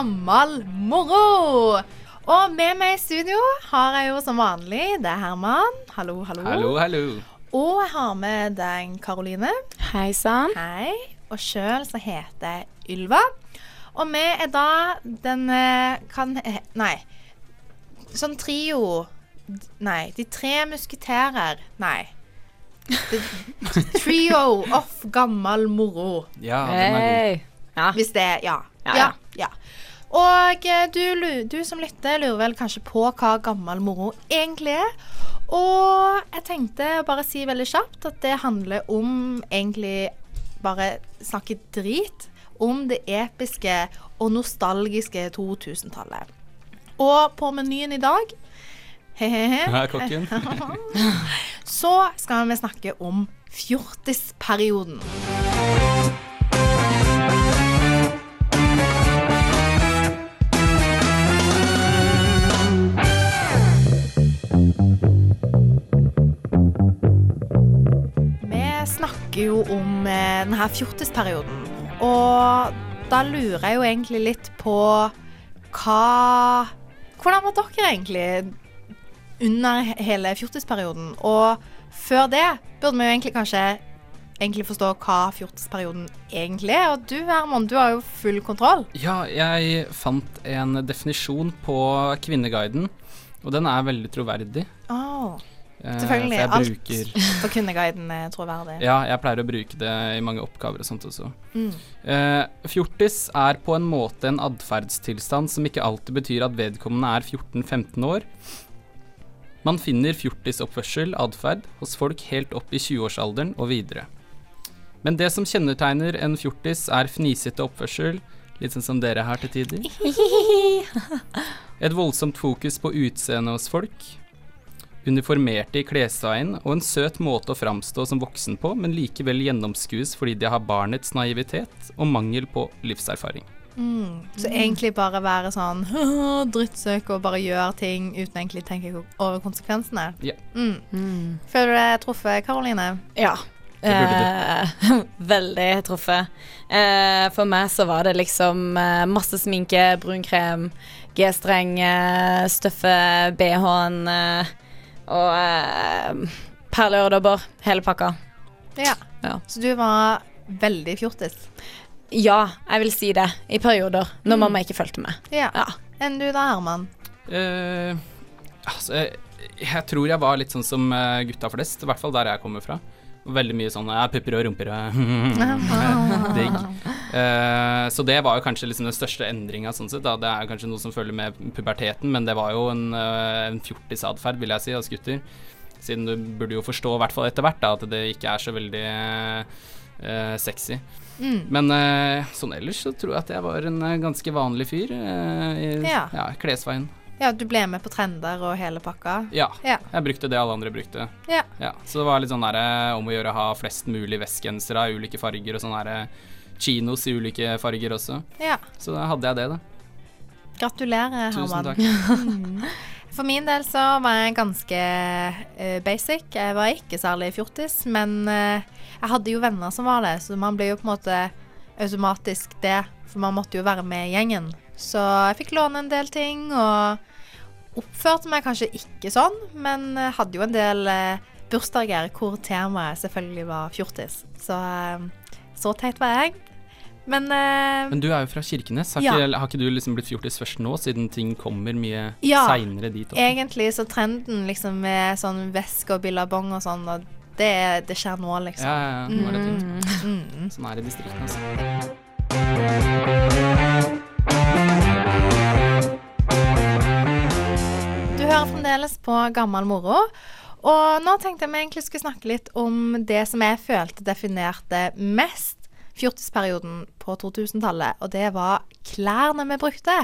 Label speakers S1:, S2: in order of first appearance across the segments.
S1: Gammal moro.
S2: Og med meg i studio har jeg jo som vanlig det er Herman. Hallo, hallo.
S3: Hallo, hallo.
S2: Og jeg har med deg Karoline.
S4: Hei sann.
S2: Hei. Og sjøl så heter jeg Ylva. Og vi er da den eh, kan Nei. Sånn trio Nei. De tre musketerer. Nei. The trio of gammal moro.
S3: Ja, den er god.
S4: Ja.
S2: Hvis det Ja.
S4: Ja,
S2: Ja. Og eh, du, du som lytter, lurer vel kanskje på hva gammel moro egentlig er. Og jeg tenkte å bare si veldig kjapt at det handler om egentlig bare snakke drit om det episke og nostalgiske 2000-tallet. Og på menyen i dag he-he-he,
S3: Her er kokken.
S2: så skal vi snakke om fjortisperioden. Snakker jo om eh, denne fjortisperioden, og da lurer jeg jo egentlig litt på hva Hvordan var dere egentlig under hele fjortisperioden? Og før det burde vi jo egentlig kanskje egentlig forstå hva fjortisperioden egentlig er. Og du Herman, du har jo full kontroll.
S3: Ja, jeg fant en definisjon på Kvinneguiden, og den er veldig troverdig.
S2: Oh, Selvfølgelig,
S3: For jeg
S2: alt.
S3: bruker
S2: for kundeguiden er troverdig.
S3: Ja, jeg pleier å bruke det i mange oppgaver og sånt også.
S2: Mm.
S3: Eh, fjortis er på en måte en atferdstilstand som ikke alltid betyr at vedkommende er 14-15 år. Man finner fjortisoppførsel, atferd, hos folk helt opp i 20-årsalderen og videre. Men det som kjennetegner en fjortis, er fnisete oppførsel, litt sånn som dere her til tider. Et voldsomt fokus på utseendet hos folk. Uniformerte i klesveien og en søt måte å framstå som voksen på, men likevel gjennomskues fordi de har barnets naivitet og mangel på livserfaring.
S2: Mm. Så egentlig bare være sånn drittsøk og bare gjøre ting uten egentlig tenke over konsekvensene.
S3: Ja.
S2: Mm. Føler du deg truffet, Karoline?
S4: Ja. Eh, veldig truffet. Eh, for meg så var det liksom eh, masse sminke, brun krem, G-streng, eh, støffe BH-en eh, og eh, perleøredobber. Hele pakka.
S2: Ja.
S4: Ja.
S2: Så du var veldig fjortis?
S4: Ja, jeg vil si det. I perioder. Når
S2: Mm.
S4: mamma ikke fulgte med.
S2: Ja.
S4: Ja.
S2: Enn du da, Herman?
S3: Uh, altså, jeg, jeg tror jeg var litt sånn som eh, gutta flest, i hvert fall der jeg kommer fra. Veldig mye sånn ja, pupper og rumper digg. Uh, så det var jo kanskje liksom den største endringa sånn sett. Da. Det er kanskje noe som følger med puberteten, men det var jo en, uh, en fjortisatferd, vil jeg si, hos gutter. Siden du burde jo forstå, i hvert fall etter hvert, da, at det ikke er så veldig uh, sexy.
S2: Mm.
S3: Men uh, sånn ellers så tror jeg at jeg var en ganske vanlig fyr i
S2: Ja.
S3: ja, klesveien.
S2: Ja, du ble med på trender og hele pakka?
S3: Ja.
S2: Ja.
S3: Jeg brukte det alle andre brukte.
S2: Ja.
S3: Ja, så det var litt sånn der, om å gjøre å ha flest mulig vestgensere av ulike farger, og sånn eh, chinos i ulike farger også.
S2: ja.
S3: Så da hadde jeg det, da.
S2: Gratulerer,
S3: Tusen
S2: Herman.
S3: takk.
S2: For min del så var jeg ganske uh, basic. Jeg var ikke særlig fjortis, men uh, jeg hadde jo venner som var det, så man ble jo på en måte automatisk det, for man måtte jo være med i gjengen. Så jeg fikk låne en del ting, og oppførte meg kanskje ikke sånn, men eh, hadde jo en del eh, bursdager hvor temaet selvfølgelig var fjortis. Så eh, så teit var jeg. Men, eh,
S3: Men du er jo fra Kirkenes. Har,
S2: Ja.
S3: ikke, har ikke du liksom blitt fjortis først nå, siden ting kommer mye
S2: Ja.
S3: seinere dit? Ja,
S2: Egentlig så trenden liksom med sånn veske og billabong og sånn, og det, det skjer nå,
S3: Ja,
S2: liksom.
S3: ja, ja. Nå er det fint.
S2: Mm.
S3: Sånn er det i distriktene, altså.
S2: Hører fremdeles på Gammel moro. Og nå tenkte jeg vi egentlig skulle snakke litt om det som jeg følte definerte mest fjortisperioden på 2000-tallet, og det var klærne vi brukte.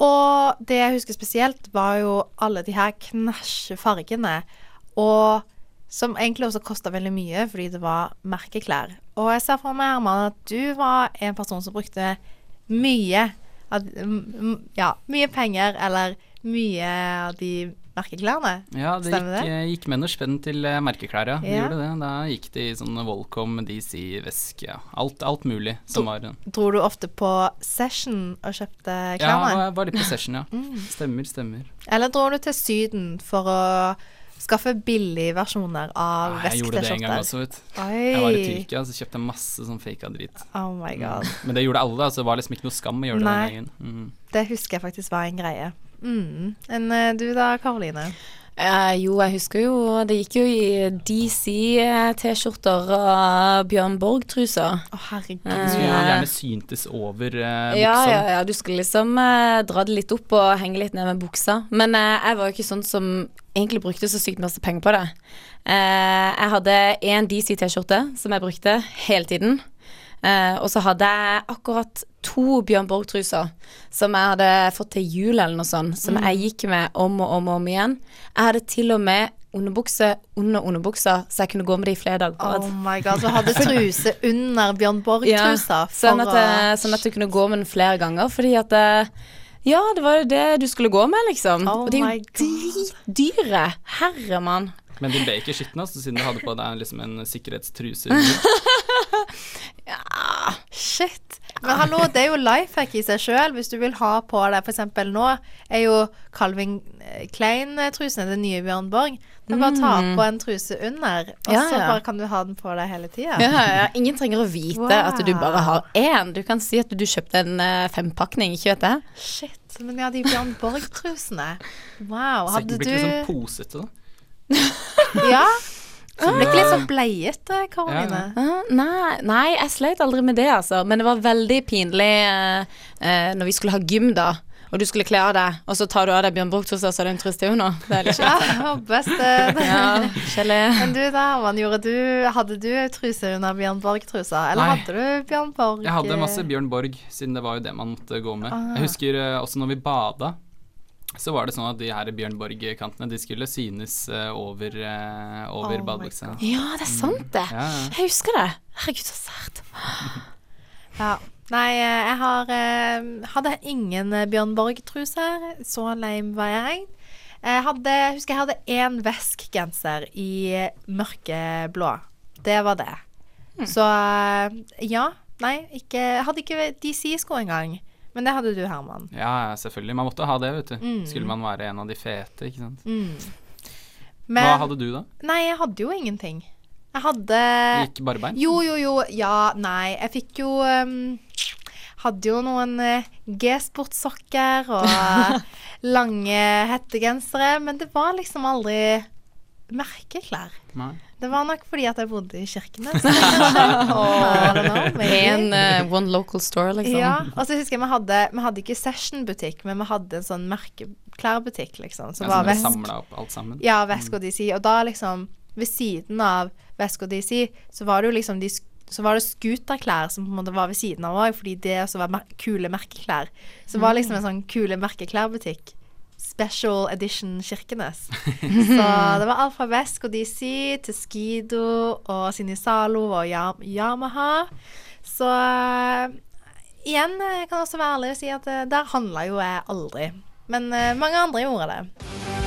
S2: Og det jeg husker spesielt, var jo alle de her knæsje fargene. Og som egentlig også kosta veldig mye, fordi det var merkeklær. Og jeg ser for meg, Herman, at du var en person som brukte mye ja, mye penger eller mye av de merkeklærne.
S3: Ja, det
S2: Stemmer
S3: gikk, det? gikk med noe spenn til eh, merkeklær, ja.
S2: Ja.
S3: Gjorde det. Da gikk det i sånn Volcom, DC-veske, ja. Alt, alt mulig som var eh,
S2: Dro du ofte på session og kjøpte
S3: Ja,
S2: klærne?
S3: var, litt på session, ja.
S2: Mm.
S3: Stemmer, stemmer.
S2: Eller dro du til Syden for å skaffe billige versjoner av
S3: Ja, jeg gjorde det en gang også, vet. Jeg var i Tyrkia, så kjøpte jeg masse sånn faka drit.
S2: Oh my god.
S3: Men det gjorde alle, så det var liksom ikke noe skam å gjøre det
S2: Nei.
S3: den gangen. Mm.
S2: Det husker jeg faktisk var en greie. Mm. Enn eh, du da, Karoline?
S4: Eh, jo, jeg husker jo Det gikk jo i DC-T-skjorter og Bjørn Borg-truser.
S2: Å, herregud.
S4: Eh,
S3: Så gjerne syntes over eh,
S4: Ja,
S3: buksa.
S4: ja, ja, du skulle liksom eh, dra det litt opp og henge litt ned med buksa. Men eh, jeg var jo ikke sånn som egentlig brukte så sykt masse penger på det. Eh, jeg hadde én DC-T-skjorte som jeg brukte hele tiden. Eh, og så hadde jeg akkurat to Bjørn Borg-truser som jeg hadde fått til jul eller noe sånt, som jeg gikk med om og om og om igjen. Jeg hadde til og med underbukse under underbuksa, så jeg kunne gå med det i flere dager på rad.
S2: Oh my god, så hadde truse under Bjørn Borg-trusa.
S4: sånn, at,
S2: å-
S4: eh, sånn at du kunne gå med den flere ganger, fordi at eh, Ja, det var jo det du skulle gå med, liksom.
S2: Oh
S4: og de er jo dritdyre. Herremann.
S3: Men de ble ikke skitne, altså, siden du hadde på deg liksom en sikkerhetstruse.
S4: Ja.
S2: Shit. Men hallo, det er jo life hack i seg sjøl. Hvis du vil ha på deg f.eks. nå, er jo Calvin eh, Klein-trusene det nye Bjørn Borg. Det er bare å ta på en truse under, og
S4: Mm. Ja,
S2: så bare kan du ha den på deg hele tida.
S4: Ja, ja, ingen trenger å vite
S2: Wow.
S4: at du bare har én. Du kan si at du kjøpte en uh, fempakning, ikke vet jeg.
S2: Shit. Men ja, de Bjørn Borg-trusene. Wow.
S3: Så
S2: Hadde
S3: det blir ikke sånn
S2: du
S3: posete, da.
S2: Ja. Så det ble ikke litt sånn bleiete, Karoline?
S4: Ah, nei, nei, jeg sleit aldri med det, altså. Men det var veldig pinlig eh, eh, når vi skulle ha gym, da. Og du skulle kle av deg, og så tar du av deg Bjørn Borg-trusa, så er det en trist henne. Det er litt
S2: Ja,
S4: kjipt.
S2: ja beste.
S4: Ja.
S2: Men du da, Herman, gjorde du? Hadde du truse under Bjørn Borg-trusa, eller
S3: Nei.
S2: hadde du Bjørn Borg?
S3: Jeg hadde masse Bjørn Borg, siden det var jo det man måtte gå med.
S2: Ah.
S3: Jeg husker eh, også når vi bada, så var det sånn at de her Bjørn Borg-kantene, de skulle synes eh, over, uh, over
S2: Oh
S3: badebuksa.
S4: Ja, det er sant, det.
S3: Ja, ja.
S4: Jeg husker det. Herregud, så sært.
S2: Ja. Nei, eh, jeg har eh, hadde ingen eh, Bjørn Borg-truser. Så lame var jeg. Jeg hadde, husker jeg hadde én Vesk-genser i mørkeblå. Det var det. Så eh, ja. Nei, ikke, jeg hadde ikke DC-sko engang. Men det hadde du, Herman.
S3: Ja, ja, selvfølgelig. Man måtte ha det, vet du.
S2: Mm.
S3: Skulle man være en av de fete, ikke sant.
S2: Mm. Men
S3: Hva hadde du, da?
S2: Nei, jeg hadde jo ingenting. Jeg hadde
S3: Gikk barbeint?
S2: Jo, jo, jo. Ja, nei. Jeg fikk jo um, Hadde jo noen uh, G-sportsokker og lange hettegensere, men det var liksom aldri merkeklær.
S3: Nei.
S2: Det var nok fordi at jeg bodde i Kirkenes.
S4: En uh, one local store, liksom.
S2: Ja, og så husker jeg vi hadde, vi hadde ikke Session-butikk, men vi hadde en sånn merkeklærbutikk, liksom. Som
S3: Ja,
S2: var
S3: samla opp alt sammen.
S2: Ja, Vesk og DC. Og da liksom, ved siden av Vesk og DC, så var det jo liksom de så var det scooterklær som på en måte var ved siden av òg, fordi det også var mer kule merkeklær. Så det var liksom en sånn kule merkeklærbutikk. Special edition Kirkenes. Så det var alt fra Vesk og DC til Skido og Sinisalo og Yamaha. Så eh, igjen kan jeg kan også være ærlig og si at eh, der handla jo jeg aldri. Men eh, mange andre gjorde det.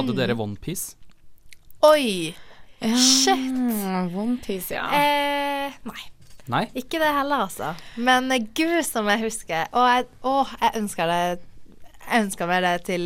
S3: Hadde
S2: Mm.
S3: dere Onepiece?
S2: Oi!
S4: Ja,
S2: Shit.
S4: Onepiece, ja.
S2: Eh, nei.
S3: Nei?
S2: Ikke det heller, altså. Men gud som jeg husker. Og jeg, å, jeg ønsker det jeg ønska meg det til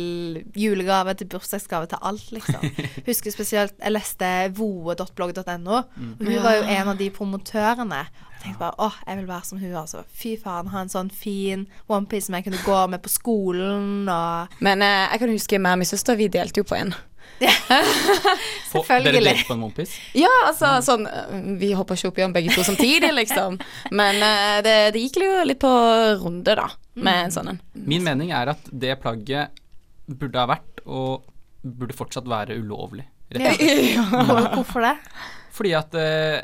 S2: julegave, til bursdagsgave, til alt, liksom. Husker spesielt Jeg leste voe.blogg.no, og hun var jo en av de promotørene. Tenkte bare åh, jeg vil være som hun, altså. Fy faen, ha en sånn fin onepiece som jeg kunne gå med på skolen og
S4: Men eh, jeg kan huske meg og min søster, vi delte jo på en.
S3: Selvfølgelig. Dere delte på en Onepiece?
S4: Ja, altså sånn eh, Vi hoppa ikke opp i den begge to samtidig, liksom. Men eh, det, det gikk jo litt på runde, da, med en sånn en.
S3: Min mening er at det plagget burde ha vært, og burde fortsatt være ulovlig. Rett og slett.
S2: Ja. Hvorfor det?
S3: Fordi at eh,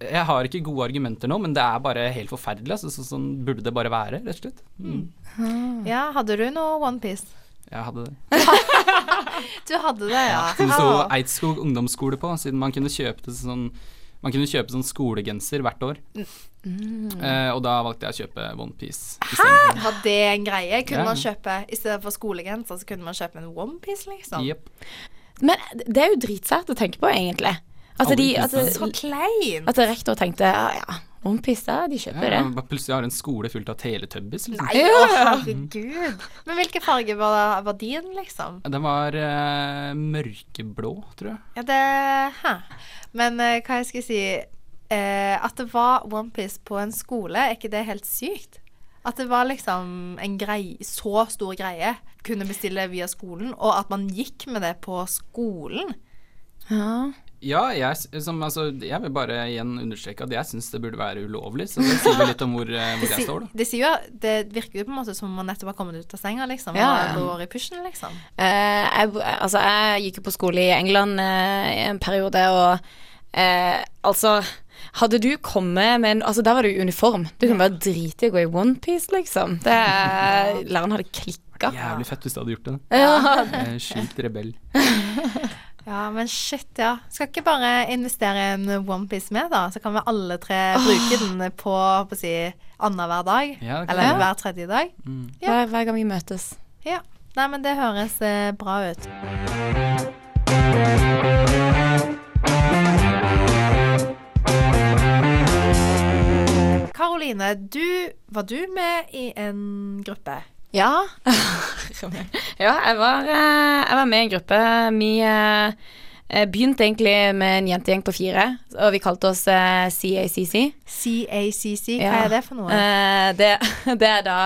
S3: Jeg har ikke gode argumenter nå, men det er bare helt forferdelig. Altså, så, sånn burde det bare være, rett og slett. Mm.
S2: Ja, hadde du noe onepiece?
S3: Jeg hadde det.
S2: Du hadde det, ja.
S3: Som det sto Eidskog ungdomsskole på, siden man kunne kjøpe det sånn man kunne kjøpe sånn skolegenser hvert år. Eh, og da valgte jeg å kjøpe OnePiece Hæ?!
S2: Var det en greie? Kunne
S3: Ja.
S2: man kjøpe I stedet for skolegenser, så kunne man kjøpe en onepiece, liksom?
S3: Yep.
S4: Men det er jo dritsært å tenke på, egentlig. At, de,
S3: altså,
S2: Så klein!
S4: at rektor tenkte ja, ja, OnePiece, da, de kjøper det.
S3: Ja, plutselig har en skole fullt av teletubbies. Liksom.
S2: Nei, å herregud. Men hvilken farge var, var din, liksom?
S3: Den var uh, mørkeblå, tror jeg.
S2: Ja, det Hæ. Men uh, hva jeg skal si uh, At det var onepiece på en skole, er ikke det helt sykt? At det var liksom en greie, så stor greie. Kunne bestille via skolen, og at man gikk med det på skolen.
S4: Ja.
S3: Ja, jeg, som, altså, jeg vil bare igjen understreke at jeg syns det burde være ulovlig. Så det sier jo litt om hvor, eh, hvor
S2: Det,
S3: jeg står, da.
S2: det, sier jo, det virker jo på en måte som om man nettopp har kommet ut av senga, liksom.
S4: Ja,
S2: Og går i pushen, liksom.
S4: Uh, jeg, altså, jeg gikk jo på skole i England uh, i en periode, og uh, altså hadde du kommet med en Altså, der var det jo uniform. Du kunne bare drite i å gå i onepiece, liksom. Det, læreren hadde klikka.
S3: Jævlig fett hvis du hadde gjort det.
S4: Ja.
S3: Sjukt rebell.
S2: Ja, men shit, ja. Skal ikke bare investere i en onepiece med, da? Så kan vi alle tre bruke den på, på å si, annenhver dag.
S3: Ja,
S2: Eller hver tredje dag. Ja.
S4: Hver, hver gang vi møtes.
S2: Ja. Nei, men det høres eh, bra ut. Karoline, du, var du med i en gruppe?
S4: Ja. ja, jeg var, eh, jeg var med i en gruppe. Vi eh, eh, begynte egentlig med en jentegjeng på fire, og vi kalte oss CACC.
S2: CACC, hva
S4: Ja.
S2: er det for noe?
S4: Det, det er da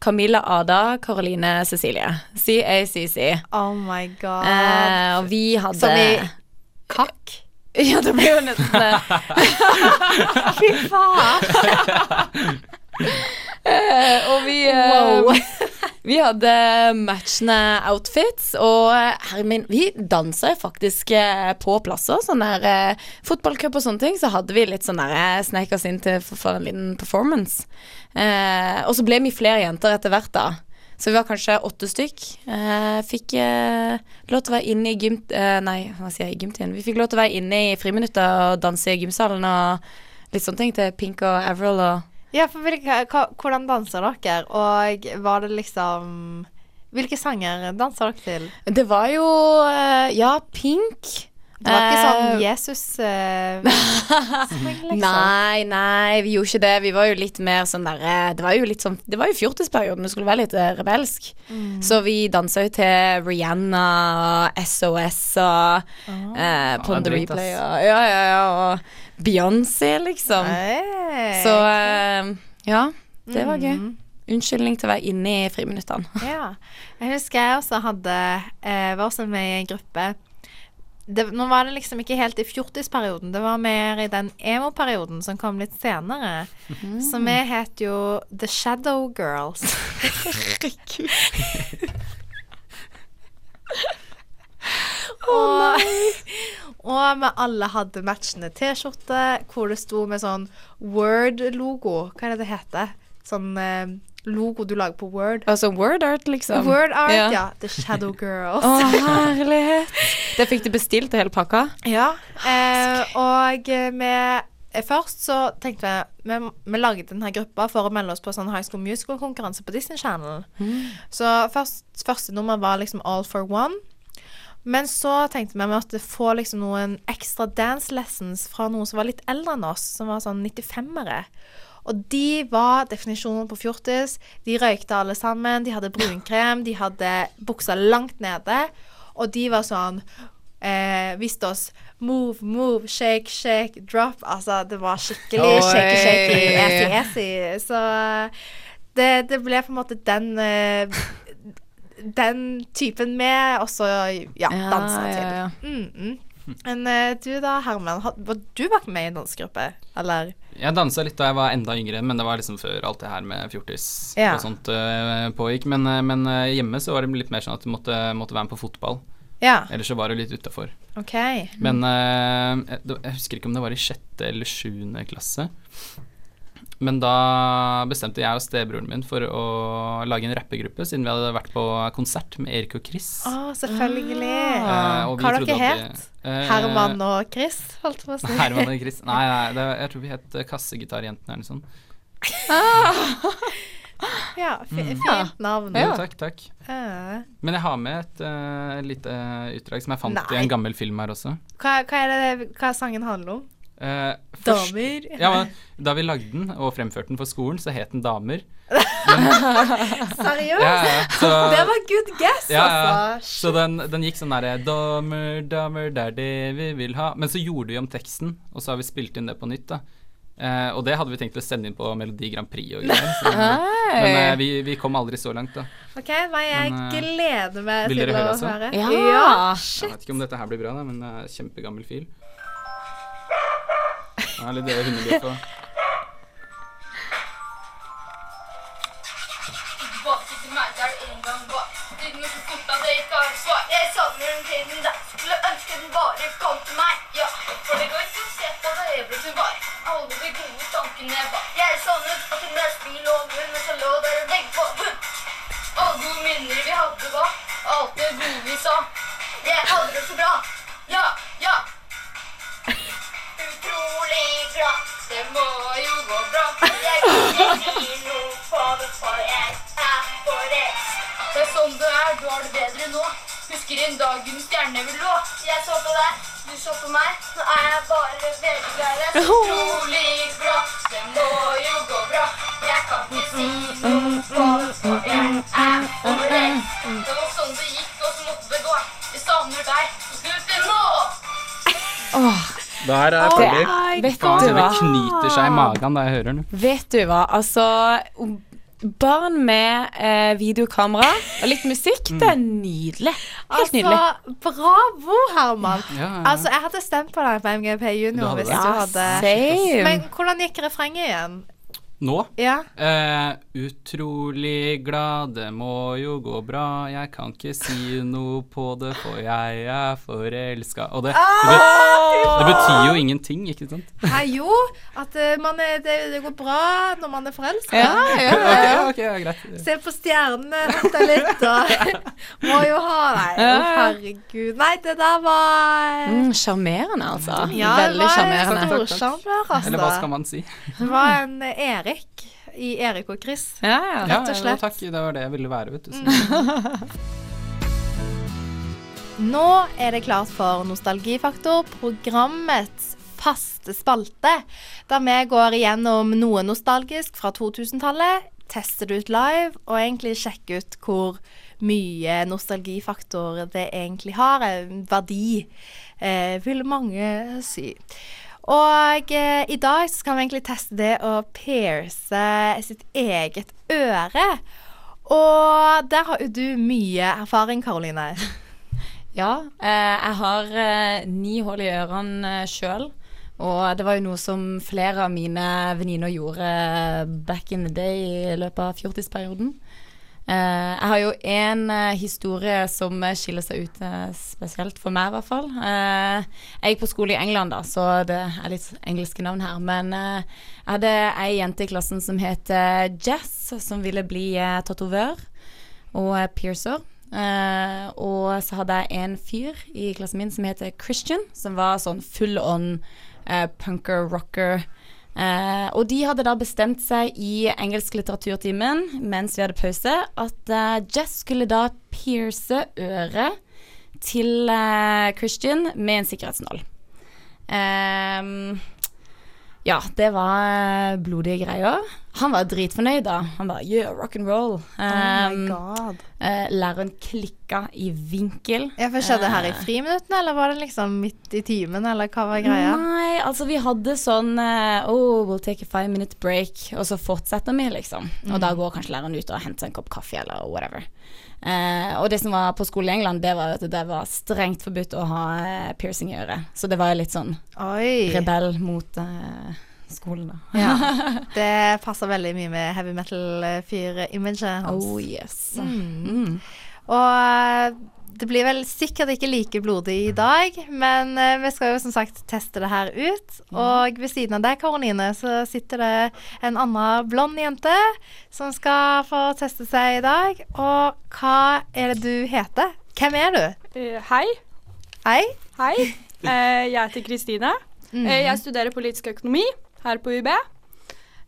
S4: Camilla Ada Caroline Cecilie. CACC.
S2: oh my god.
S4: Og vi hadde
S2: Som i kakk?
S4: Ja, det blir jo nesten det.
S2: Fy faen!
S4: Eh, og vi eh, Vi hadde matchende outfits, og eh, Hermin Vi dansa faktisk eh, på plasser. Sånn der eh, fotballcup og sånne ting. Så hadde vi litt sånn der eh, snek oss inn til for, for en liten performance. Eh, og så ble vi flere jenter etter hvert, da. Så vi var kanskje åtte stykk. Eh, fikk eh, lov til å være inne i gym... Eh, nei, hva sier jeg? i Gymtiden. Vi fikk lov til å være inne i friminuttet og danse i gymsalen og litt sånne ting til Pink og Avril og
S2: Ja, for hvordan danser dere? Og var det liksom Hvilke sanger danser dere til?
S4: Det var jo eh, Ja, Pink.
S2: Det var ikke sånn
S4: Eh,
S2: Jesus eh, sang, liksom?
S4: Nei, nei, vi gjorde ikke det. Vi var jo litt mer sånn derre Det var jo litt sånn Det var jo fjortisperioden, det skulle være litt eh, rebelsk.
S2: Mm.
S4: Så vi dansa jo til Rihanna og SOS og eh, Pon
S3: det
S4: the
S3: er dritt,
S4: Replay og Ja, ja, ja, og Beyoncé, liksom.
S2: Hey.
S4: Så eh, ja, det var gøy.
S2: Mhm.
S4: Unnskyldning til å være inne i friminuttene.
S2: Ja. Jeg husker jeg også hadde eh, Var også med i en gruppe. Det, nå var det liksom ikke helt i fjortisperioden, det var mer i den emo-perioden som kom litt senere. Så vi het jo The Shadow Girls. og, og vi alle hadde matchende T-skjorte hvor det sto med sånn Word-logo. Hva er det det heter? Sånn eh, logo du lager på Word.
S4: Altså word art, liksom.
S2: Word art, ja.
S4: Ja.
S2: The Shadow Girls.
S4: Å, herlighet. Det fikk du bestilt til hele pakka?
S2: Ja. Eh, og eh, vi eh, Først så tenkte vi vi, vi lagde denne gruppa for å melde oss på sånn High School Musical-konkurranse på Disney Channel. Så først, første nummer var liksom All for One. Men så tenkte vi vi måtte få liksom noen ekstra dance lessons fra noen som var litt eldre enn oss, som var sånn 95-ere. Og de var definisjonen på fjortis. De røykte alle sammen. De hadde brunkrem. De hadde buksa langt nede. Og de var sånn eh, Viste oss move, move, shake, shake, drop. Altså, det var skikkelig shake, shake, esi, esi. Så det, det ble på en måte den eh, Den typen med, og så ja, dansa til.
S4: ja, ja.
S2: Mm, mm. Men uh, du da, Herman, var du vært med i en dansegruppe? Eller?
S3: Jeg dansa litt da jeg var enda yngre, men det var liksom før alt det her med fjortis
S2: Ja.
S3: og sånt uh, pågikk. Men, eh, men hjemme så var det litt mer sånn at du måtte, måtte være med på fotball.
S2: Ja,
S3: Ellers så var du litt utafor.
S2: Okay.
S3: Men jeg, jeg husker ikke om det var i sjette eller sjuende klasse. Men da bestemte jeg og stebroren min for å lage en rappegruppe, siden vi hadde vært på konsert med Erik og Chris.
S2: Å, selvfølgelig.
S3: Ah. Uh,
S2: Hva har dere het?
S3: Uh,
S2: Herman og Chris, holdt jeg på å si.
S3: Herman og Chris. Nei, nei det, jeg tror vi het eh, Kassegitarjentene eller noe sånt.
S2: Ja, fint
S3: Mm.
S2: fint navn.
S3: Jo,
S4: Ja.
S3: takk, takk.
S2: Uh.
S3: Men jeg har med et uh, lite utdrag som jeg fant i en gammel film her også.
S2: hva, hva er det hva sangen handler om?
S3: Eh, først-
S2: Damer.
S3: Ja, Da vi lagde den og fremførte den for skolen, så het den Damer.
S2: Seriøst?
S3: Ja, ja, så,
S2: Det var good guess,
S3: ja, ja.
S2: altså.
S3: Så den, den gikk sånn derre Damer, damer, det er det vi vil ha. Men så gjorde vi om teksten, og så har vi spilt inn det på nytt, da. uh, og det hadde vi tenkt å sende inn på Melodi Grand Prix og greier. Så, men uh, vi, vi kom aldri så langt, da.
S2: OK, hva jeg
S3: Men,
S2: gleder meg til å
S3: høre også?
S2: høre.
S4: Ja.
S3: Jeg vet ikke om dette her blir bra, da, men det er kjempegammel fil. Det er litt det hundegriff og
S1: Tilbake til meg der det en gang var. Fort at jeg ikke har svar. Jeg savner den tiden der. Skulle ønske den bare kom til meg. Ja, for det går ikke å se på det øyeblikk som var. Alle de gode tankene jeg bar. Jeg savnet at der bil og munn, men så lå der en vegg på bunn. Alle gode minner vi hadde hva? Alt det gode vi sa. Jeg hadde det så bra. Ja, glad. Det må jo gå bra. Jeg kan ikke si noe på det, for jeg er forelska. Det er sånn du er, du har det bedre nå. Husker en dag en stjerne vil lå. Jeg så på deg, du så på meg. Nå er jeg bare veldig glad. Det er så utrolig glad. Det må jo gå bra. Jeg kan ikke si noe på det, for jeg er forelska. Det var sånn det gikk, og så måtte det gå. Jeg savner deg. Slutt det her
S3: Der er
S2: Oh
S3: Polly.
S4: Vet
S3: Faen,
S4: du
S3: det knyter seg i magen da jeg hører den.
S4: Vet du hva, altså Barn med eh, videokamera og litt musikk, det er nydelig. Helt nydelig.
S2: Altså, bravo, Herman.
S3: Ja, ja, ja.
S2: Altså, jeg hadde stemt på deg på MGP Junior hvis du hadde
S4: same.
S2: Men hvordan gikk refrenget igjen?
S3: Nå
S2: Ja.
S3: eh, Utrolig glad, det må jo gå bra. Jeg kan ikke si noe på det, for jeg er forelska. Og det, det, det betyr jo ingenting, ikke sant?
S2: Nei, jo, at eh, man er, det, det går bra når man er forelska.
S4: Ja, ja, ja.
S3: Okay, okay, greit.
S2: Se på stjernene, vente litt, og må jo ha deg. Å,
S4: Ja.
S2: herregud. Nei, det der var
S4: Mm, altså.
S2: Ja,
S4: Veldig
S2: var
S4: sjarmerende.
S3: Takk. Eller hva skal
S2: altså.
S3: man si?
S2: Det var en ære. Erik i Erik og Chris.
S4: Ja, ja.
S2: Rett og slett.
S3: ja, takk, det var det jeg ville være, vet du.
S2: Nå er det klart for Nostalgifaktor, programmets faste spalte, der vi går igjennom noe nostalgisk fra 2000-tallet, tester det ut live og egentlig sjekker ut hvor mye nostalgifaktor det egentlig har, verdi, eh, vil mange si. Og eh, i dag skal vi egentlig teste det å pierce sitt eget øre. Og der har jo du mye erfaring, Karoline.
S4: Ja, eh, jeg har eh, ni hull i ørene eh, sjøl. Og det var jo noe som flere av mine venninner gjorde back in the day i løpet av fjortisperioden. Eh, jeg har jo en eh, historie som eh, skiller seg ut spesielt for meg, i hvert fall. Jeg gikk på skole i England, da, så det er litt engelske navn her. Men jeg hadde ei jente i klassen som het Jess, som ville bli tatovør og piercer. Uh, og så hadde jeg en fyr i klassen min som heter Christian, som var sånn full on uh, punker, rocker. Eh, og de hadde da bestemt seg i engelsk litteraturtimen mens vi hadde pause, at eh, Jess skulle da pierce øret til eh, Christian med en sikkerhetsnål. Ehm, ja, det var eh, blodige greier. Han var dritfornøyd, da. Han bare yeah, rock and roll.
S2: oh my
S4: Ehm,
S2: god.
S4: eh, læreren klikka i vinkel.
S2: Ja, for Skjedde det her i
S4: Eh,
S2: friminuttene, eller var det liksom midt i timen, eller hva var greia?
S4: Nei, altså vi hadde sånn uh, Oh, we'll take a five minute break, og så fortsetter vi, liksom. Og da går kanskje læreren ut og henter en kopp kaffe, eller whatever. Uh, og det som var på skole i England, det var at det var strengt forbudt å ha piercing i øret. Så det var jo litt sånn
S2: Oi.
S4: rebell mot eh, skolen, da.
S2: Ja. Det passer veldig mye med heavy metal-fyr-imaget hans.
S4: Oh yes.
S2: Mm.
S4: Mm.
S2: Og eh, det blir vel sikkert ikke like blodig i dag, men uh, vi skal jo som sagt teste det her ut. Og ved siden av deg, Karoline, så sitter det en annen blond jente som skal få teste seg i dag. Og hva er det du heter? Hvem er du?
S5: Uh, hei.
S2: Hei.
S5: Hei. Uh, jeg heter Kristine.
S2: Mm.
S5: Eh, jeg studerer politisk økonomi her på UB.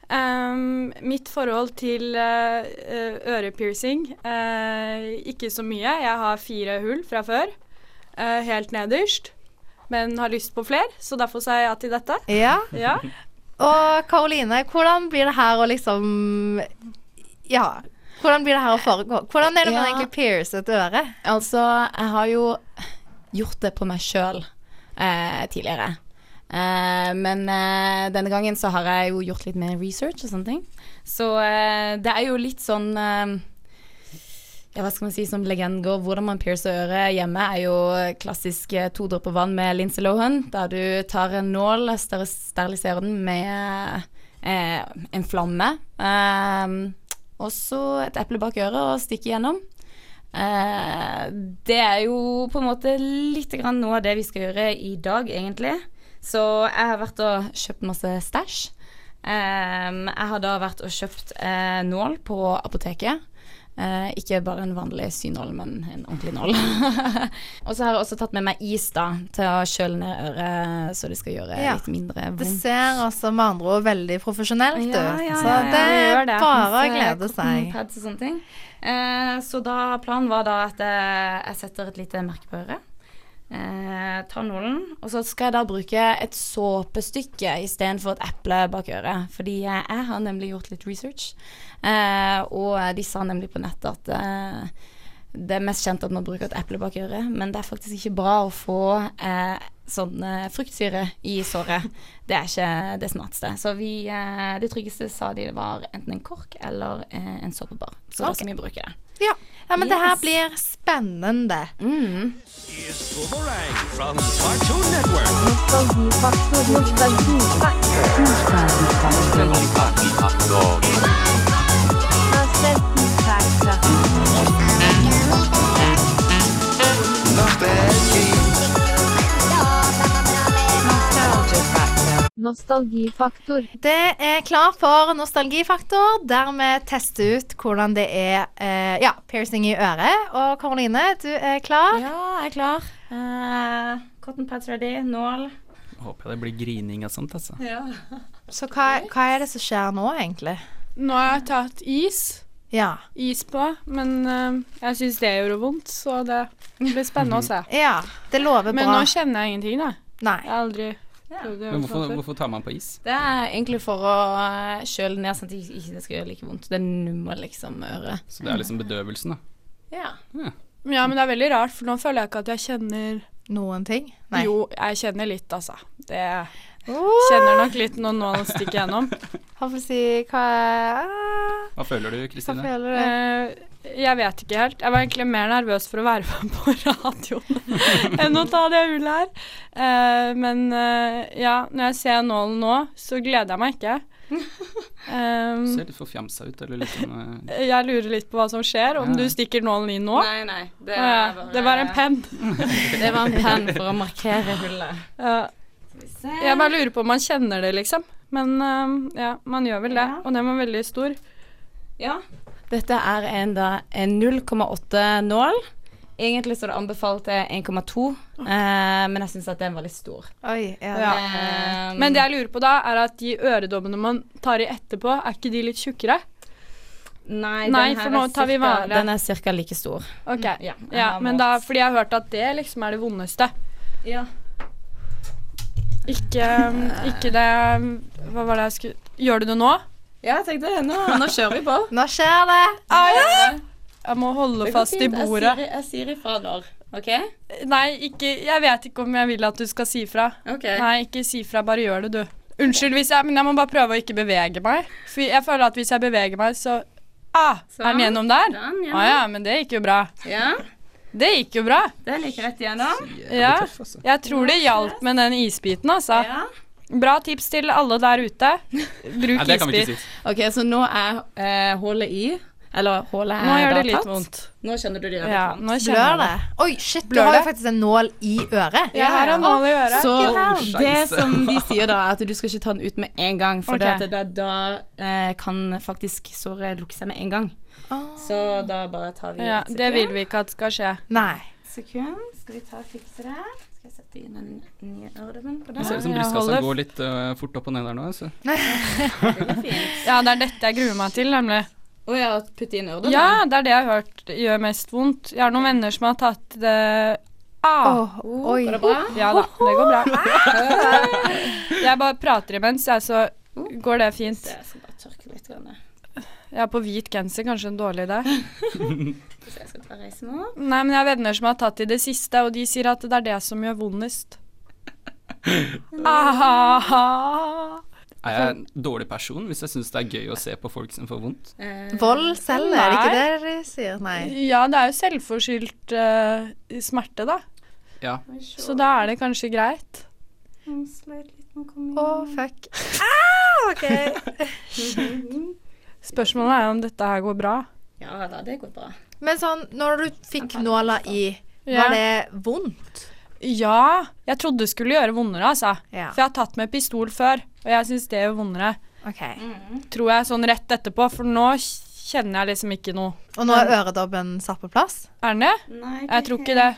S5: Um, mitt forhold til eh, ørepiercing uh, Ikke så mye. Jeg har fire hull fra før, uh, helt nederst. Men har lyst på flere, så derfor sa jeg ja til dette.
S2: Ja.
S5: Ja.
S2: Og Karoline, hvordan blir det her å liksom Ja. Hvordan blir det her å foregå? Hvordan er det man
S4: Ja.
S2: egentlig piercer et øre?
S4: Altså, jeg har jo gjort det på meg sjøl eh, tidligere. Eh, men uh, denne gangen så har jeg jo gjort litt mer research og sånne ting. Så uh, det er jo litt sånn ja, hva skal man si, som legenden går, hvordan man piercer øret hjemme, er jo klassisk to dråper vann med Lindsay Lohan, der du tar en nål, og steriliserer den med en flamme, og så et eple bak øret og stikke gjennom. Det er jo på en måte litt grann noe av det vi skal gjøre i dag, egentlig. Så jeg har vært og kjøpt masse stæsj. Um, jeg har da vært og kjøpt uh, nål på apoteket. Uh, ikke bare en vanlig synål, men en ordentlig nål. og så har jeg også tatt med meg is da, til å kjøle ned øret, så det skal gjøre
S2: Ja.
S4: litt mindre vondt.
S2: Det ser altså med andre ord veldig profesjonelt ut.
S4: Ja, ja,
S2: så det
S4: det
S2: er bare å glede seg.
S4: og sånne ting. Uh, så da planen var da at jeg setter et lite merke på øret. Eh, tar nålen, og så skal jeg da bruke et såpestykke istedenfor et eple bak øret. Fordi jeg, har nemlig gjort litt research, eh, og de sa nemlig på nettet at eh, det er mest kjent at man bruker et eple bak øret, men det er faktisk ikke bra å få eh, sånn eh, fruktsyre i såret. Det er ikke det smarteste. Så vi, eh, det tryggeste sa de var enten en kork eller eh, en såpebar. Så da
S2: Ok.
S4: skal vi bruke det.
S2: Ja. Ja, men det her blir spennende.
S4: Mm.
S6: Nostalgifaktor.
S2: Det er klar for nostalgifaktor, der vi tester ut hvordan det er eh, ja, piercing i øret. Og Karoline, du er klar?
S4: Ja, jeg er klar. Uh, cotton pads ready, nål.
S3: Håper jeg det blir grining og sånt, altså.
S2: Så hva, hva er det som skjer nå, egentlig?
S5: Nå har jeg tatt is.
S2: Ja.
S5: Is på, men uh, jeg syns det gjorde vondt, så det blir spennende å se.
S2: ja det lover bra.
S5: Men nå kjenner jeg ingenting, da.
S2: Nei.
S5: Jeg har aldri
S4: Ja.
S3: Men hvorfor, hvorfor tar man på is?
S4: Det er egentlig for å eh, kjøle ned sånn at det ikke skal gjøre like vondt. Det nummer liksom øret.
S3: Så det er liksom bedøvelsen, da.
S4: Ja.
S5: Ja, men det er veldig rart, for nå føler jeg ikke at jeg kjenner
S2: Noen ting? Nei.
S5: Jo, jeg kjenner litt, altså. Det kjenner nok litt når nålen stikker gjennom.
S2: Hva får si hva
S3: Hva føler du,
S2: Hva
S3: Kristine?
S2: føler du?
S5: Eh, jeg vet ikke helt. Jeg var egentlig mer nervøs for å være med på radioen enn å ta det hullet her. Uh, men uh, ja, når jeg ser nålen nå, så gleder jeg meg ikke. Um,
S3: Ser litt forfjamsa ut, eller litt sånn eh,
S5: jeg lurer litt på hva som skjer, om
S3: Ja.
S5: du stikker nålen inn nå.
S4: Nei, nei. Det,
S5: ja, det var en penn.
S4: Det var en penn for å markere hullet.
S5: Jeg bare lurer på om man kjenner det, liksom. Men uh, ja, man gjør vel det.
S4: Ja.
S5: Og den var veldig stor.
S4: Ja. Dette er en, en 0,8 nål. Egentlig så er det anbefalt til 1,2, eh, men jeg syns at den var litt stor.
S2: Oi, ja.
S5: Ja.
S4: Um,
S5: Men det jeg lurer på da, er at de øredommene man tar i etterpå, er ikke de litt tjukkere?
S4: Nei,
S5: Nei,
S4: den her
S5: for nå tar vi
S4: vare.
S5: vanlig.
S4: Den er ca. like stor.
S5: Ok.
S4: Ja,
S5: Ja, men da, fordi jeg har hørt at det liksom er det vondeste.
S4: Ja.
S5: Ikke, ikke det Hva var det jeg skulle Gjør du det nå?
S4: Ja, jeg tenkte det. Nå, nå kjører vi på.
S2: Nå skjer det.
S5: Ah, ja. Jeg må holde fast i
S4: bordet. Jeg sier, jeg sier ifra når. OK?
S5: Nei, ikke Jeg vet ikke om jeg vil at du skal si fra.
S4: Okay.
S5: Nei, ikke si fra. Bare gjør det, du. Unnskyld, hvis jeg, men jeg må bare prøve å ikke bevege meg. For jeg føler at hvis jeg beveger meg, så Ah, er den
S4: Sånn.
S5: gjennom der?
S4: Den,
S5: ah, ja, men det gikk jo bra.
S4: Ja,
S5: Det gikk jo bra.
S4: Det gikk rett igjennom.
S5: Ja.
S3: Altså.
S5: Jeg tror det hjalp med den isbiten, altså.
S4: Ja.
S5: Bra tips til alle der ute. Bruk
S3: vi
S5: isbit.
S3: si.
S4: OK, så nå er eh, hullet i. Eller hullet
S5: Nå
S4: er
S5: gjør det litt
S4: tatt.
S5: vondt.
S4: Nå kjenner du det gjør
S5: Ja,
S4: litt vondt.
S2: Blør det? Oi, shit, du
S5: Blør
S2: har jo faktisk en nål i øret.
S5: Jeg har en nål i øret.
S4: Så
S3: oh,
S4: det som de sier da, er at du skal ikke ta den ut med en gang, for
S5: okay.
S4: det at det, da eh, kan faktisk såret lukke seg med en gang. Så da bare tar vi
S5: Ja,
S4: et
S5: det vil vi ikke at skal skje.
S2: Nei.
S4: sekund. Skal vi ta og fikse det? Skal jeg sette inn en ny øredobben på
S3: Det
S4: det?
S3: ser ut som brystkassa går litt uh, fort opp og ned der nå. Altså.
S4: Veldig fint.
S5: Ja, det er dette jeg gruer meg til, nemlig.
S4: Å ja, putte inn øredobben?
S5: Ja, det er det jeg har hørt gjør mest vondt. Jeg har noen venner som har tatt det ah.
S2: Åh,
S4: Oh,
S2: oi.
S4: Går det bra?
S5: Ja da, det går bra. Jeg bare prater imens, jeg, så går det fint.
S4: Jeg skal bare tørke litt. Grann.
S5: Er på hvit genser, kanskje en dårlig idé.
S4: Så jeg skal ta reise opp.
S5: Nei, men jeg har venner som har tatt i det siste, og de sier at det er det som gjør vondest. Ah.
S3: Er jeg en dårlig person hvis jeg syns det er gøy å se på folk som får vondt?
S4: Eh,
S2: Vold selv, er det ikke det de sier? Nei.
S5: Ja, det er jo selvforskyldt uh, smerte, da.
S3: Ja.
S5: Så da er det kanskje greit.
S4: Med å oh,
S2: fuck. Ah, ok.
S5: Spørsmålet er om dette her går bra.
S4: Ja da, det går bra.
S2: Men sånn, når du fikk nåla i, var det vondt?
S5: Ja, jeg trodde det skulle gjøre vondere, altså.
S2: Ja.
S5: For jeg har tatt med pistol før, og jeg syns det gjør vondere.
S2: Ok.
S5: Tror jeg sånn rett etterpå, for nå kjenner jeg liksom ikke noe.
S2: Og nå er øredobben satt på plass?
S5: Er den det?
S4: Nei,
S5: Jeg tror ikke det.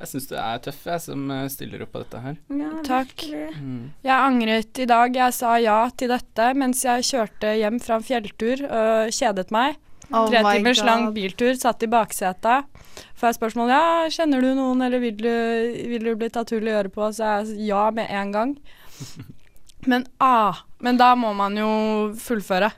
S3: Jeg syns du er tøff, jeg, som øh, stiller opp på dette her.
S4: Ja,
S5: Takk.
S4: virkelig.
S3: Mm.
S5: Jeg angret i dag. Jeg sa ja til dette mens jeg kjørte hjem fra en fjelltur og kjedet meg.
S2: Oh
S5: Tre timers lang biltur, satt i baksetet. Får jeg spørsmål ja, kjenner du noen, eller vil du, vil du bli tatt hull i øret på? Så jeg ja med en gang. Men ah, men da må man jo fullføre.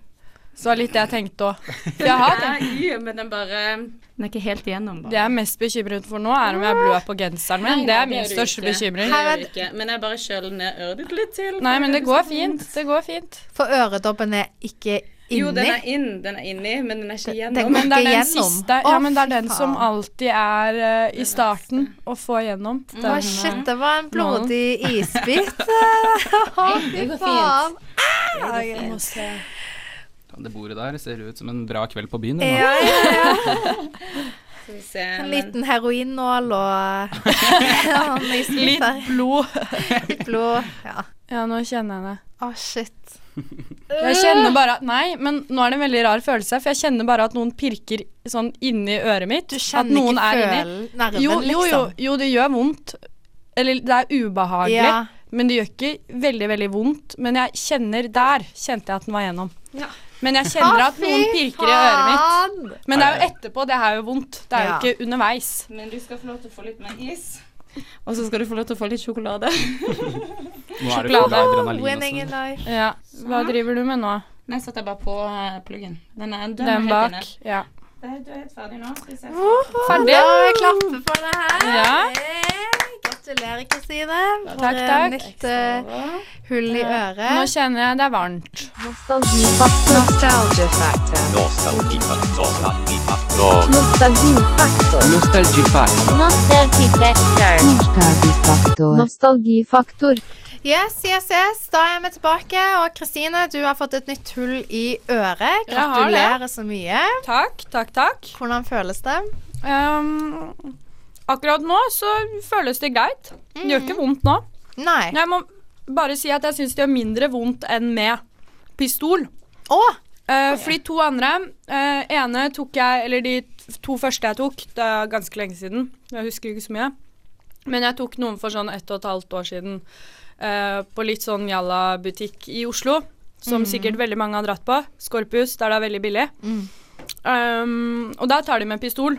S5: Så det var litt det jeg tenkte òg. Jeg har
S4: det. Men den bare Den er ikke helt igjennom, bare.
S5: Det jeg er mest bekymret for nå, er om jeg blør på genseren min.
S4: Nei,
S5: Det er min
S4: det du
S5: største bekymring.
S4: Det ikke. Men jeg bare kjøler ned øret ditt litt til.
S5: Nei, men det går fint. Det går fint.
S2: For øredobben er ikke inni?
S4: Jo, den er inn, den er inni, men den er ikke
S2: Den-
S4: igjennom.
S2: den-
S5: Men det er den
S2: Gjennom.
S5: siste Ja, men det er den som alltid er uh, i starten å få igjennom.
S2: Å, shit, det var en blodig isbit. Å,
S4: Det
S2: fy
S4: går
S2: faen.
S4: fint.
S2: Ah, ok.
S4: må se.
S3: Det bordet der ser ut som en bra kveld på byen.
S2: Ja, ja, ja.
S4: Skal vi se
S2: En liten heroinnål og
S5: litt blod.
S2: Litt blod. Ja.
S5: Ja, nå kjenner jeg det.
S2: Å, shit.
S5: Jeg kjenner bare at Nei, men nå er det en veldig rar følelse, for jeg kjenner bare at noen pirker sånn inni øret mitt.
S2: Du
S5: at
S2: kjenner
S5: noen
S2: ikke
S5: er inni.
S2: føl nerven,
S5: Jo, jo, jo,
S2: liksom?
S5: jo, det gjør vondt. Eller det er ubehagelig,
S2: Ja.
S5: men det gjør ikke veldig, veldig vondt. Men jeg kjenner der kjente jeg at den var gjennom.
S4: Ja.
S5: Men jeg kjenner at noen pirker i øret mitt. Men det er jo etterpå, det er jo vondt. Det er jo ikke underveis.
S4: Men du skal få lov til å få litt mer is. Og så skal du få lov til å få litt sjokolade.
S5: Sjokolade.
S2: Winning in life.
S5: Ja. Hva driver du med nå?
S4: Nei, satte jeg bare på eh, pluggen. Den er, den er
S5: Den
S4: helt
S5: bak.
S4: inne.
S5: Ja.
S4: Du er helt ferdig nå. Skal vi se.
S5: Ferdig?
S2: Da klapper for det her.
S5: Ja.
S2: Hey, Gratulerer, Kristine.
S5: Takk,
S2: eh,
S5: takk.
S2: nytt uh, hull i
S5: Nå
S2: øret.
S5: kjenner jeg det er varmt.
S7: Nostalgifaktor.
S6: Nostalgifaktor.
S7: Nostalgifaktor.
S6: Nostalgifaktor. Nostalgifaktor.
S2: Yes, yes, yes. Da er vi tilbake. Og Kristine, du har fått et nytt hull i øret. Gratulerer så mye.
S5: Takk, takk, takk.
S2: Hvordan føles det?
S5: Um, akkurat nå så føles det greit. Det gjør ikke vondt nå.
S2: Nei.
S5: Jeg må bare si at jeg syns det gjør mindre vondt enn med pistol.
S2: Å!
S5: Uh, fordi to andre uh, ene tok jeg Eller de to første jeg tok, det er ganske lenge siden. Jeg husker ikke så mye. Men jeg tok noen for sånn ett og et halvt år siden eh, på litt sånn jalla-butikk i Oslo. Som sikkert veldig mange har dratt på. Skorpus, der det er veldig billig.
S2: Mm.
S5: Um, og der tar de med pistol.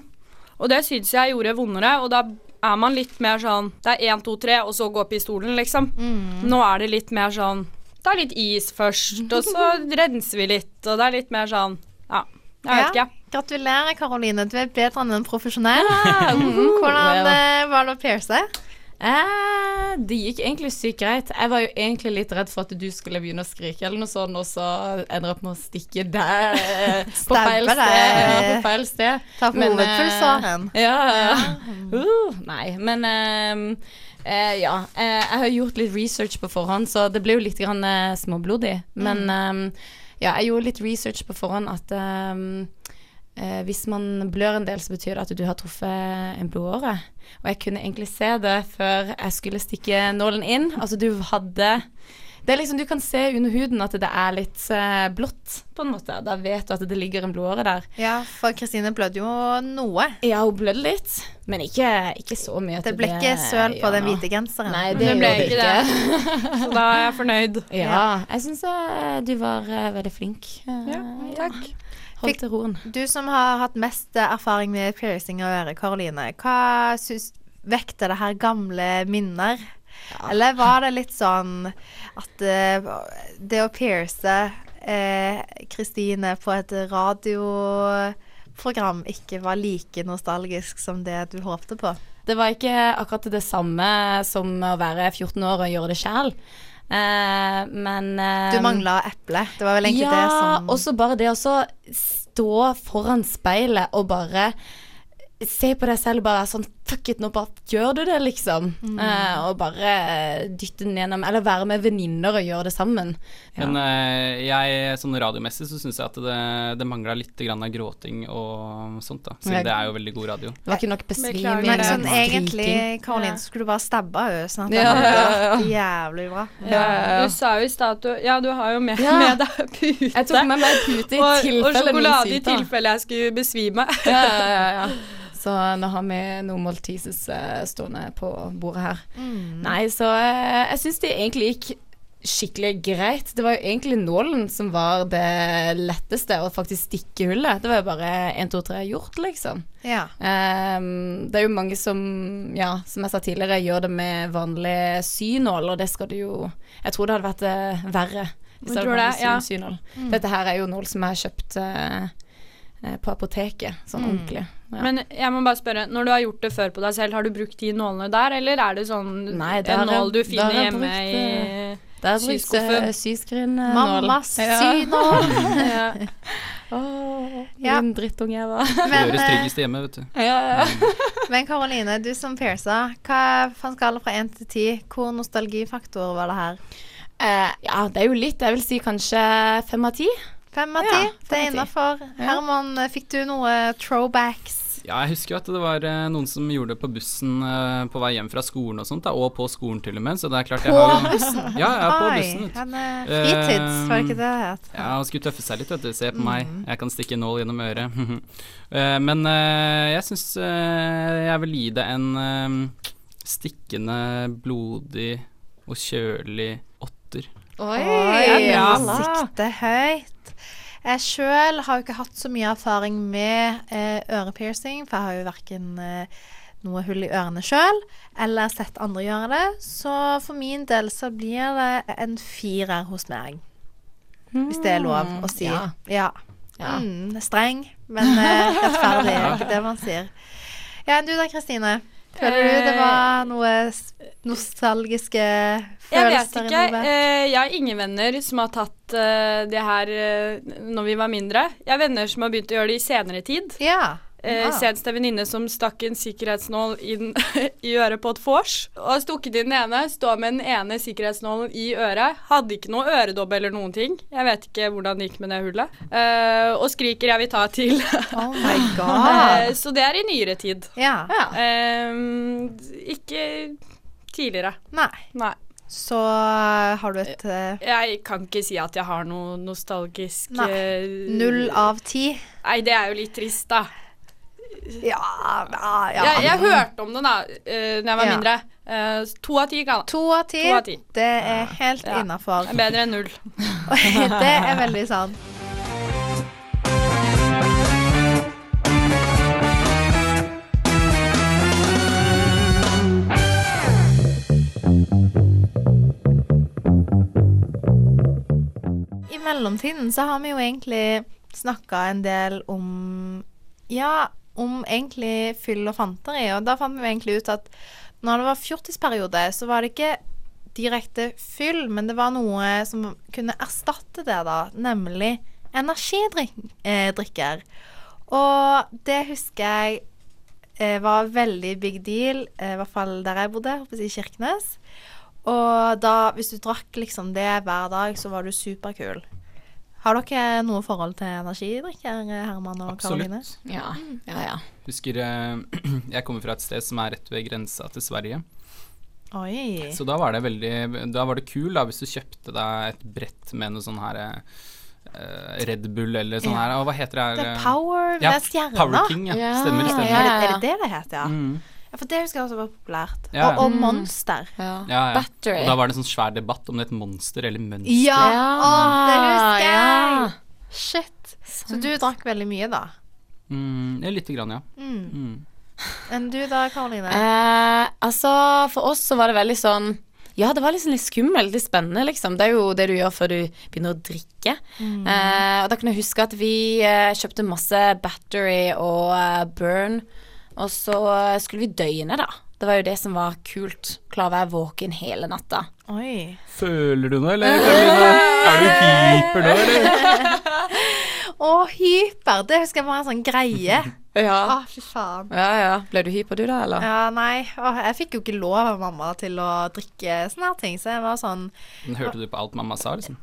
S5: Og det syns jeg gjorde vondere, og da er man litt mer sånn Det er én, to, tre, og så går pistolen, liksom.
S2: Mm.
S5: Nå er det litt mer sånn Ta litt is først, og så renser vi litt, og det er litt mer sånn Ja, jeg vet
S2: Ja.
S5: ikke.
S2: Gratulerer, Karoline. Du er bedre enn en profesjonell. Hvordan eh, var det å pierce?
S4: Eh, det gikk egentlig sykt greit. Jeg var jo egentlig litt redd for at du skulle begynne å skrike eller noe sånt, og så ender jeg opp med å stikke eh, på feil sted. Ja, på feil sted.
S2: Ta
S4: Men, eh,
S2: hovedpulsåren.
S4: Ja, ja. Uh, nei, men ehm, eh, ja. Eh, jeg har gjort litt research på forhånd, så det ble jo litt grann, eh, småblodig. Men ehm, ja, jeg gjorde litt research på forhånd at ehm, eh, hvis man blør en del, så betyr det at du har truffet en blodåre. Og jeg kunne egentlig se det før jeg skulle stikke nålen inn. Altså, du hadde det er liksom, Du kan se under huden at det er litt eh, blått, på en måte. Da vet du at det ligger en blodåre der.
S2: Ja, for Kristine blødde jo noe.
S4: Ja, hun blødde litt, men ikke, ikke så mye.
S2: Det ble ikke søl på den hvite genseren.
S4: Nei, det,
S5: Det ble
S4: det
S5: ikke det. Så da er jeg fornøyd.
S4: Ja, jeg syns du var uh, veldig flink. Uh,
S5: Ja, takk.
S4: Hold til roen.
S2: Du som har hatt mest erfaring med piercing og øre, Karoline. Hva syns Vekte det her gamle minner? Eller var det litt sånn at uh, det å pierce eh, Kristine på et radioprogram ikke var like nostalgisk som det du håpte på?
S4: Det var ikke akkurat det samme som å være 14 år og gjøre det sjæl. Eh, men uh,
S2: Du mangla eple. Det var vel egentlig
S4: ja,
S2: det som
S4: og så bare det å stå foran speilet og bare se på deg selv og bare sånn Fuck it, nå bare gjør du det, liksom.
S2: Mm.
S4: Eh, og bare eh, dytte den gjennom. Eller være med venninner og gjøre det sammen. Ja.
S3: Men eh, jeg, sånn radiomessig så syns jeg at det, det mangla litt grann av gråting og sånt, da. Siden
S4: Jeg-
S3: det er jo veldig god radio.
S4: det var ikke nok besviming.
S2: Nei, sånn egentlig, Karoline,
S5: Ja.
S2: så skulle du bare stabba henne. Sånn at
S4: Ja,
S2: det hadde
S4: ja, ja.
S2: vært jævlig bra.
S5: Ja, du sa jo i stad at du Ja, du har jo med,
S4: Ja.
S5: med deg pute.
S4: Jeg tok med meg pute i
S5: og, og sjokolade i tilfelle jeg skulle besvime.
S4: Ja, ja, ja, ja. Så nå har vi noe Maltises eh, stående på bordet her.
S2: Mm.
S4: Nei, så eh, jeg syns det egentlig gikk skikkelig greit. Det var jo egentlig nålen som var det letteste, å faktisk stikke hullet. Det var jo bare én, to, tre gjort, liksom.
S2: Ja.
S4: Um, det er jo mange som, ja, som jeg sa tidligere, gjør det med vanlig synål, og det skal du jo Jeg tror det hadde vært uh, verre hvis det hadde vært
S5: ja.
S4: synål. Dette her er jo nål som jeg har kjøpt eh, på apoteket, sånn ordentlig. Ja.
S5: Men jeg må bare spørre, når du har gjort det før på deg selv, har du brukt de nålene der, eller er det sånn
S4: Nei, det
S5: en nål du finner hjemme
S4: brukt,
S5: i
S4: Det er brukt uh, syskrinnål.
S2: Mammas synål.
S5: ja.
S4: Åh,
S2: Ja.
S4: Din drittunge jeg var.
S3: Det
S2: Men,
S3: gjøres
S2: eh,
S3: tryggest hjemme, vet du.
S4: ja, ja.
S2: men Karoline, du som piercer, hva fra en skala fra én til ti, hvor nostalgifaktor var det her?
S4: Uh, ja, det er jo litt. Jeg vil si kanskje fem av ti.
S2: Fem av ti? det er innafor. Herman, fikk du noe throwbacks?
S3: Ja, jeg husker jo at det var eh, noen som gjorde det på bussen eh, på vei hjem fra skolen og sånt, da, og på skolen til og med, så det er klart jeg har jo
S2: bussen?
S3: Ja, jeg er på
S2: Oi,
S3: bussen. vet
S2: han er fritids, var det ikke det det het?
S3: Ja, han skulle tøffe seg litt, vet du. Se på meg, jeg kan stikke nål gjennom øret. Eh, Men eh, jeg syns eh, jeg vil gi det en eh, stikkende, blodig og kjølig åtter.
S4: Oi,
S2: Oi,
S4: ja,
S2: sikte høyt. Jeg sjøl har jo ikke hatt så mye erfaring med eh, ørepiercing, for jeg har jo verken eh, noe hull i ørene sjøl eller sett andre gjøre det. Så for min del så blir det en firer hos meg, hvis det er lov å si.
S4: Ja.
S2: Ja.
S4: Ja.
S2: Mm, streng, men eh, rettferdig, er ikke det man sier. Ja, enn du da, Kristine? Føler du det var noe s- nostalgiske
S5: Jeg vet ikke. Eh, jeg har ingen venner som har tatt eh, det her eh, når vi var mindre. Jeg har venner som har begynt å gjøre det i senere tid.
S2: Ja.
S5: Eh,
S2: Ah.
S5: Senest en venninne som stakk en sikkerhetsnål inn i øret på et vors. Og stukket inn den ene, står med den ene sikkerhetsnålen i øret. Hadde ikke noe øredobb eller noen ting. Jeg vet ikke hvordan det gikk med det hullet. Eh, og skriker 'jeg vil ta til'.
S2: Oh my
S5: Eh, så det er i nyere tid.
S2: Ja.
S5: Eh, ikke tidligere.
S2: Nei.
S5: Nei.
S2: Så uh, har du et uh,
S5: Jeg kan ikke si at jeg har noe nostalgisk
S2: Nei.
S5: eh,
S2: null av ti?
S5: Nei, det er jo litt trist, da.
S2: Ja, ja, ja.
S5: Jeg, jeg hørte om det da uh, jeg var
S2: Ja.
S5: mindre. Uh, to av ti, kan
S2: To av ti.
S5: To av ti.
S2: Det er helt
S5: Ja.
S2: innafor.
S5: bedre enn null.
S2: det er veldig sant. I mellomtiden så har vi jo egentlig snakka en del om Ja, om egentlig fyll og fanteri. Og da fant vi egentlig ut at når det var fjortisperiode, så var det ikke direkte fyll, men det var noe som kunne erstatte det, da, nemlig energidrikker. Og det husker jeg eh, var veldig big deal, eh, i hvert fall der jeg bodde, i Kirkenes. Og da, hvis du drakk liksom det hver dag, så var du superkul. Har dere noe forhold til energidrikker, Herman og Karoline?
S3: Absolutt.
S4: Ja, ja, ja.
S3: Husker eh, jeg kommer fra et sted som er rett ved grensa til Sverige.
S2: Oi.
S3: Så da var det veldig Da var det kul da hvis du kjøpte deg et brett med noe sånn her eh, Red Bull eller sånn her. Og hva heter det?
S2: Det
S3: her,
S2: er
S3: eh,
S2: Power, det
S3: ja,
S2: er stjerner.
S3: Power King, ja.
S4: Ja.
S3: Stemmer, stemmer.
S2: Ja,
S4: Ja,
S2: er det det det heter, ja?
S3: Mm.
S2: Ja? For det husker jeg også var populært.
S3: Ja,
S2: Og, og
S4: Mm.
S2: Monster.
S4: ja.
S3: Ja, ja.
S4: Battery.
S3: Og da var det en sånn svær debatt om det het monster eller mønster.
S2: Ja! Å, det husker jeg!
S4: ja.
S2: Shit. Så du drakk veldig mye, da?
S3: Mm, ja, lite grann, ja.
S2: Mm.
S3: Mm.
S2: Enn du da, Karoline?
S4: Eh, altså, for oss så var det veldig sånn Ja, det var liksom litt skummelt, litt spennende, liksom. Det er jo det du gjør før du begynner å drikke.
S2: Mm.
S4: Eh, og da kan jeg huske at vi eh, kjøpte masse battery og eh, burn, og så eh, skulle vi døgne, da. Det var jo det som var kult. Klare å være våken hele natta.
S2: Oi.
S3: Føler du noe, eller? Er du hyper nå, eller?
S2: Å, hyper. Det husker jeg var en sånn greie.
S4: Ja.
S2: Å, fy faen.
S4: Ja, ja. Ble du hyper du, da, eller?
S2: Ja, nei. Åh, jeg fikk jo ikke lov av mamma til å drikke sånne her ting, så jeg var sånn
S3: Men Hørte du på alt mamma sa, liksom?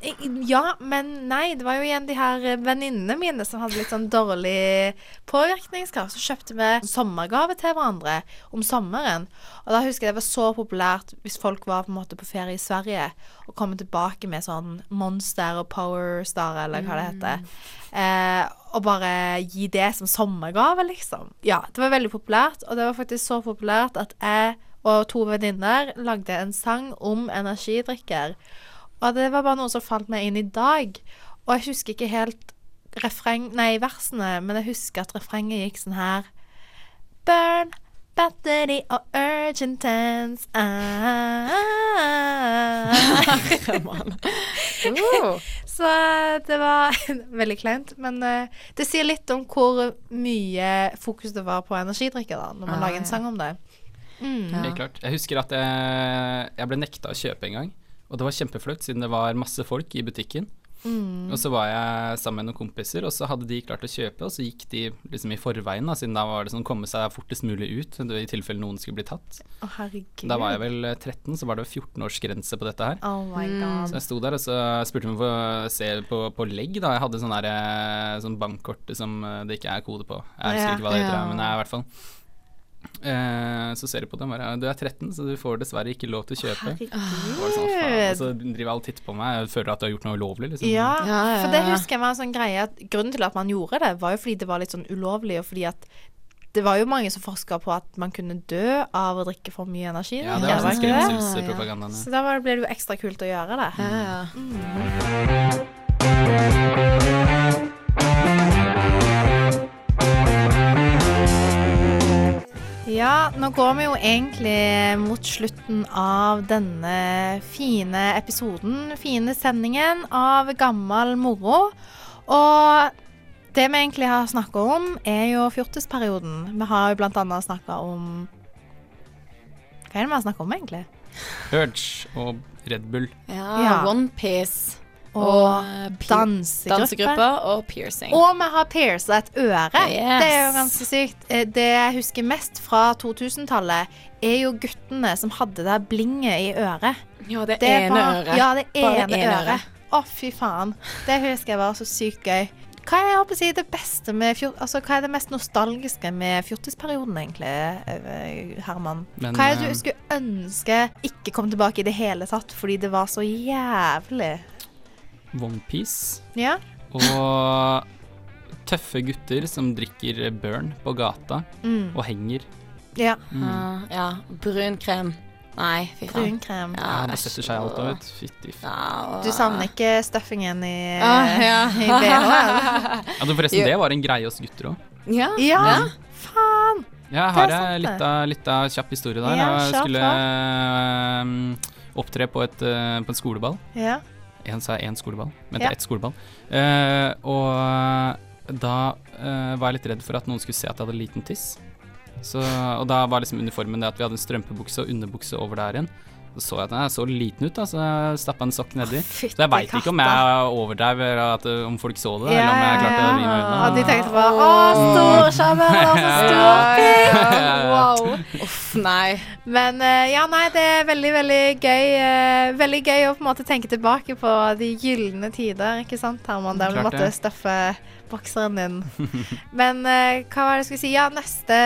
S2: Ja, men nei, det var jo igjen de her venninnene mine som hadde litt sånn dårlig påvirkningskraft. Så kjøpte vi sommergave til hverandre om sommeren. Og da husker jeg det var så populært hvis folk var på en måte på ferie i Sverige og kom tilbake med sånn Monster og Power Star, eller hva det heter. Eh, og bare gi det som sommergave, liksom. Ja, det var veldig populært, og det var faktisk så populært at jeg og to venninner lagde en sang om energidrikker. Og det var bare noe som falt meg inn i dag. Og jeg husker ikke helt refreng, nei, versene, men jeg husker at refrenget gikk sånn her Burn, battery og urgent tense ah. Så eh, det var veldig kleint. Men uh, det sier litt om hvor mye fokus det var på energidrikker da, når man
S4: Ah,
S2: lager en
S4: ja.
S2: sang om det. Mm.
S4: Ja.
S3: Helt klart. Jeg husker at jeg, jeg ble nekta å kjøpe en gang. Og det var kjempeflaut, siden det var masse folk i butikken.
S2: Mm.
S3: Og så var jeg sammen med noen kompiser, og så hadde de klart å kjøpe, og så gikk de liksom i forveien, da, siden da var det sånn komme seg fortest mulig ut, i tilfelle noen skulle bli tatt.
S2: Oh.
S3: Da var jeg vel eh, 13, så var det 14-årsgrense på dette her.
S2: Oh my
S4: Mm.
S2: god.
S3: Så jeg sto der og så spurte hun om å få se på, på legg. da Jeg hadde sånn, der, eh, sånn bankkort som eh, det ikke er kode på. Jeg husker
S2: Ja.
S3: ikke hva det heter,
S4: Ja.
S3: men jeg, i hvert fall. Eh, så ser de på dem bare Du er 13, så du får dessverre ikke lov til å kjøpe. Så sånn, faen, så driver alle og titter på meg. og føler at du har gjort noe ulovlig. Liksom.
S2: Ja,
S4: Ja, ja,
S2: for det husker jeg var en sånn greie at grunnen til at man gjorde det, var jo fordi det var litt sånn ulovlig, og fordi at det var jo mange som forska på at man kunne dø av å drikke for mye energi.
S3: Ja, det var sånn skremselspropagandaen.
S2: Så da ble det jo ekstra kult å gjøre det.
S4: Ja, ja.
S2: Ja, nå går vi jo egentlig mot slutten av denne fine episoden, fine sendingen av Gammal moro. Og det vi egentlig har snakka om, er jo fjortisperioden. Vi har jo blant annet snakka om Hva er det vi har snakka om, egentlig?
S3: Urge og Red Bull.
S4: ja.
S2: Ja.
S4: Onepiece
S2: Og
S4: og eh, dansegrupper og piercing.
S2: Og vi har piercet et øre.
S4: Yes.
S2: Det er jo ganske sykt. Eh, Det jeg husker mest fra 2000-tallet, er jo guttene som hadde det blinget i øret.
S4: ja, det,
S2: Det
S4: ene
S2: var-
S4: øret.
S2: Ja, det
S4: Bare
S2: ene
S4: ene
S2: øret.
S4: øret.
S2: Å, fy faen. Det husker jeg var så sykt gøy. Hva er jeg håper å si, det beste med altså, hva er det mest nostalgiske med fjortisperioden, egentlig, eh, Herman?
S3: Men,
S2: hva er det
S3: eh,
S2: du skulle ønske ikke kom tilbake i det hele tatt, fordi det var så jævlig?
S3: Onepiece
S2: Ja?
S3: og tøffe gutter som drikker burn på gata
S2: Mm.
S3: og henger.
S2: Ja.
S3: Mm.
S4: Uh, ja. Brun krem. Nei, fy faen.
S2: Brunkrem.
S3: Ja, det
S4: æsj.
S3: setter seg alt av. Fytti
S4: faen.
S2: Du savner ikke stuffingen i,
S4: Ah, ja.
S2: i BH-en?
S3: Ja, forresten,
S4: Jo.
S3: det var en greie hos gutter òg.
S4: Ja.
S2: Ja, faen!
S3: Ja,
S2: Det
S3: her
S2: er
S3: er litt av, kjapp historie der.
S2: Ja,
S3: jeg skulle um, opptre på, et, eh, på en skoleball.
S2: Ja.
S3: En sa én skoleball, mente
S2: Ja.
S3: ett skoleball. Uh, og da uh, var jeg litt redd for at noen skulle se at jeg hadde liten tiss. Så, og da var liksom uniformen det at vi hadde en strømpebukse og underbukse over der igjen. Så så jeg at jeg så liten ut, da, så jeg stappa en sokk nedi.
S2: Fytti
S3: Så jeg veit ikke om jeg overdrev, eller eh, om folk så det, eller om jeg klarte å vri meg unna.
S2: Og de tenkte bare Å, storsjarmør, så stor! Wow.
S4: Uff, nei.
S2: Men eh, ja, nei, det er veldig, veldig gøy. eh, veldig gøy å på en måte tenke tilbake på de gylne tider, ikke sant, Herman? Der
S3: vi
S2: måtte støffe bokseren din. Men uh, hva var det jeg skulle si? Ja, neste,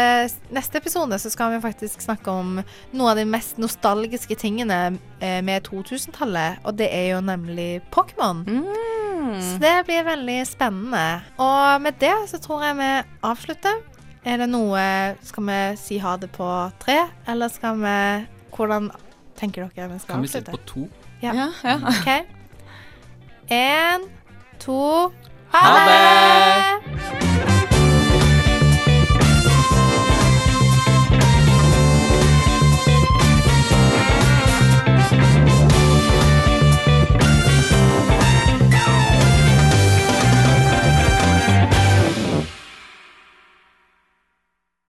S2: neste episode så skal vi faktisk snakke om noe av de mest nostalgiske tingene uh, med 2000-tallet, og det er jo nemlig Pokémon. Så det blir veldig spennende. Og med det så tror jeg vi avslutter. Er det noe Skal vi si ha det på tre, eller skal vi Hvordan tenker dere vi skal avslutte?
S3: Kan vi
S2: avslutte?
S3: sette på to?
S2: Ja.
S4: Ja, ja.
S2: OK. Én, to ha det!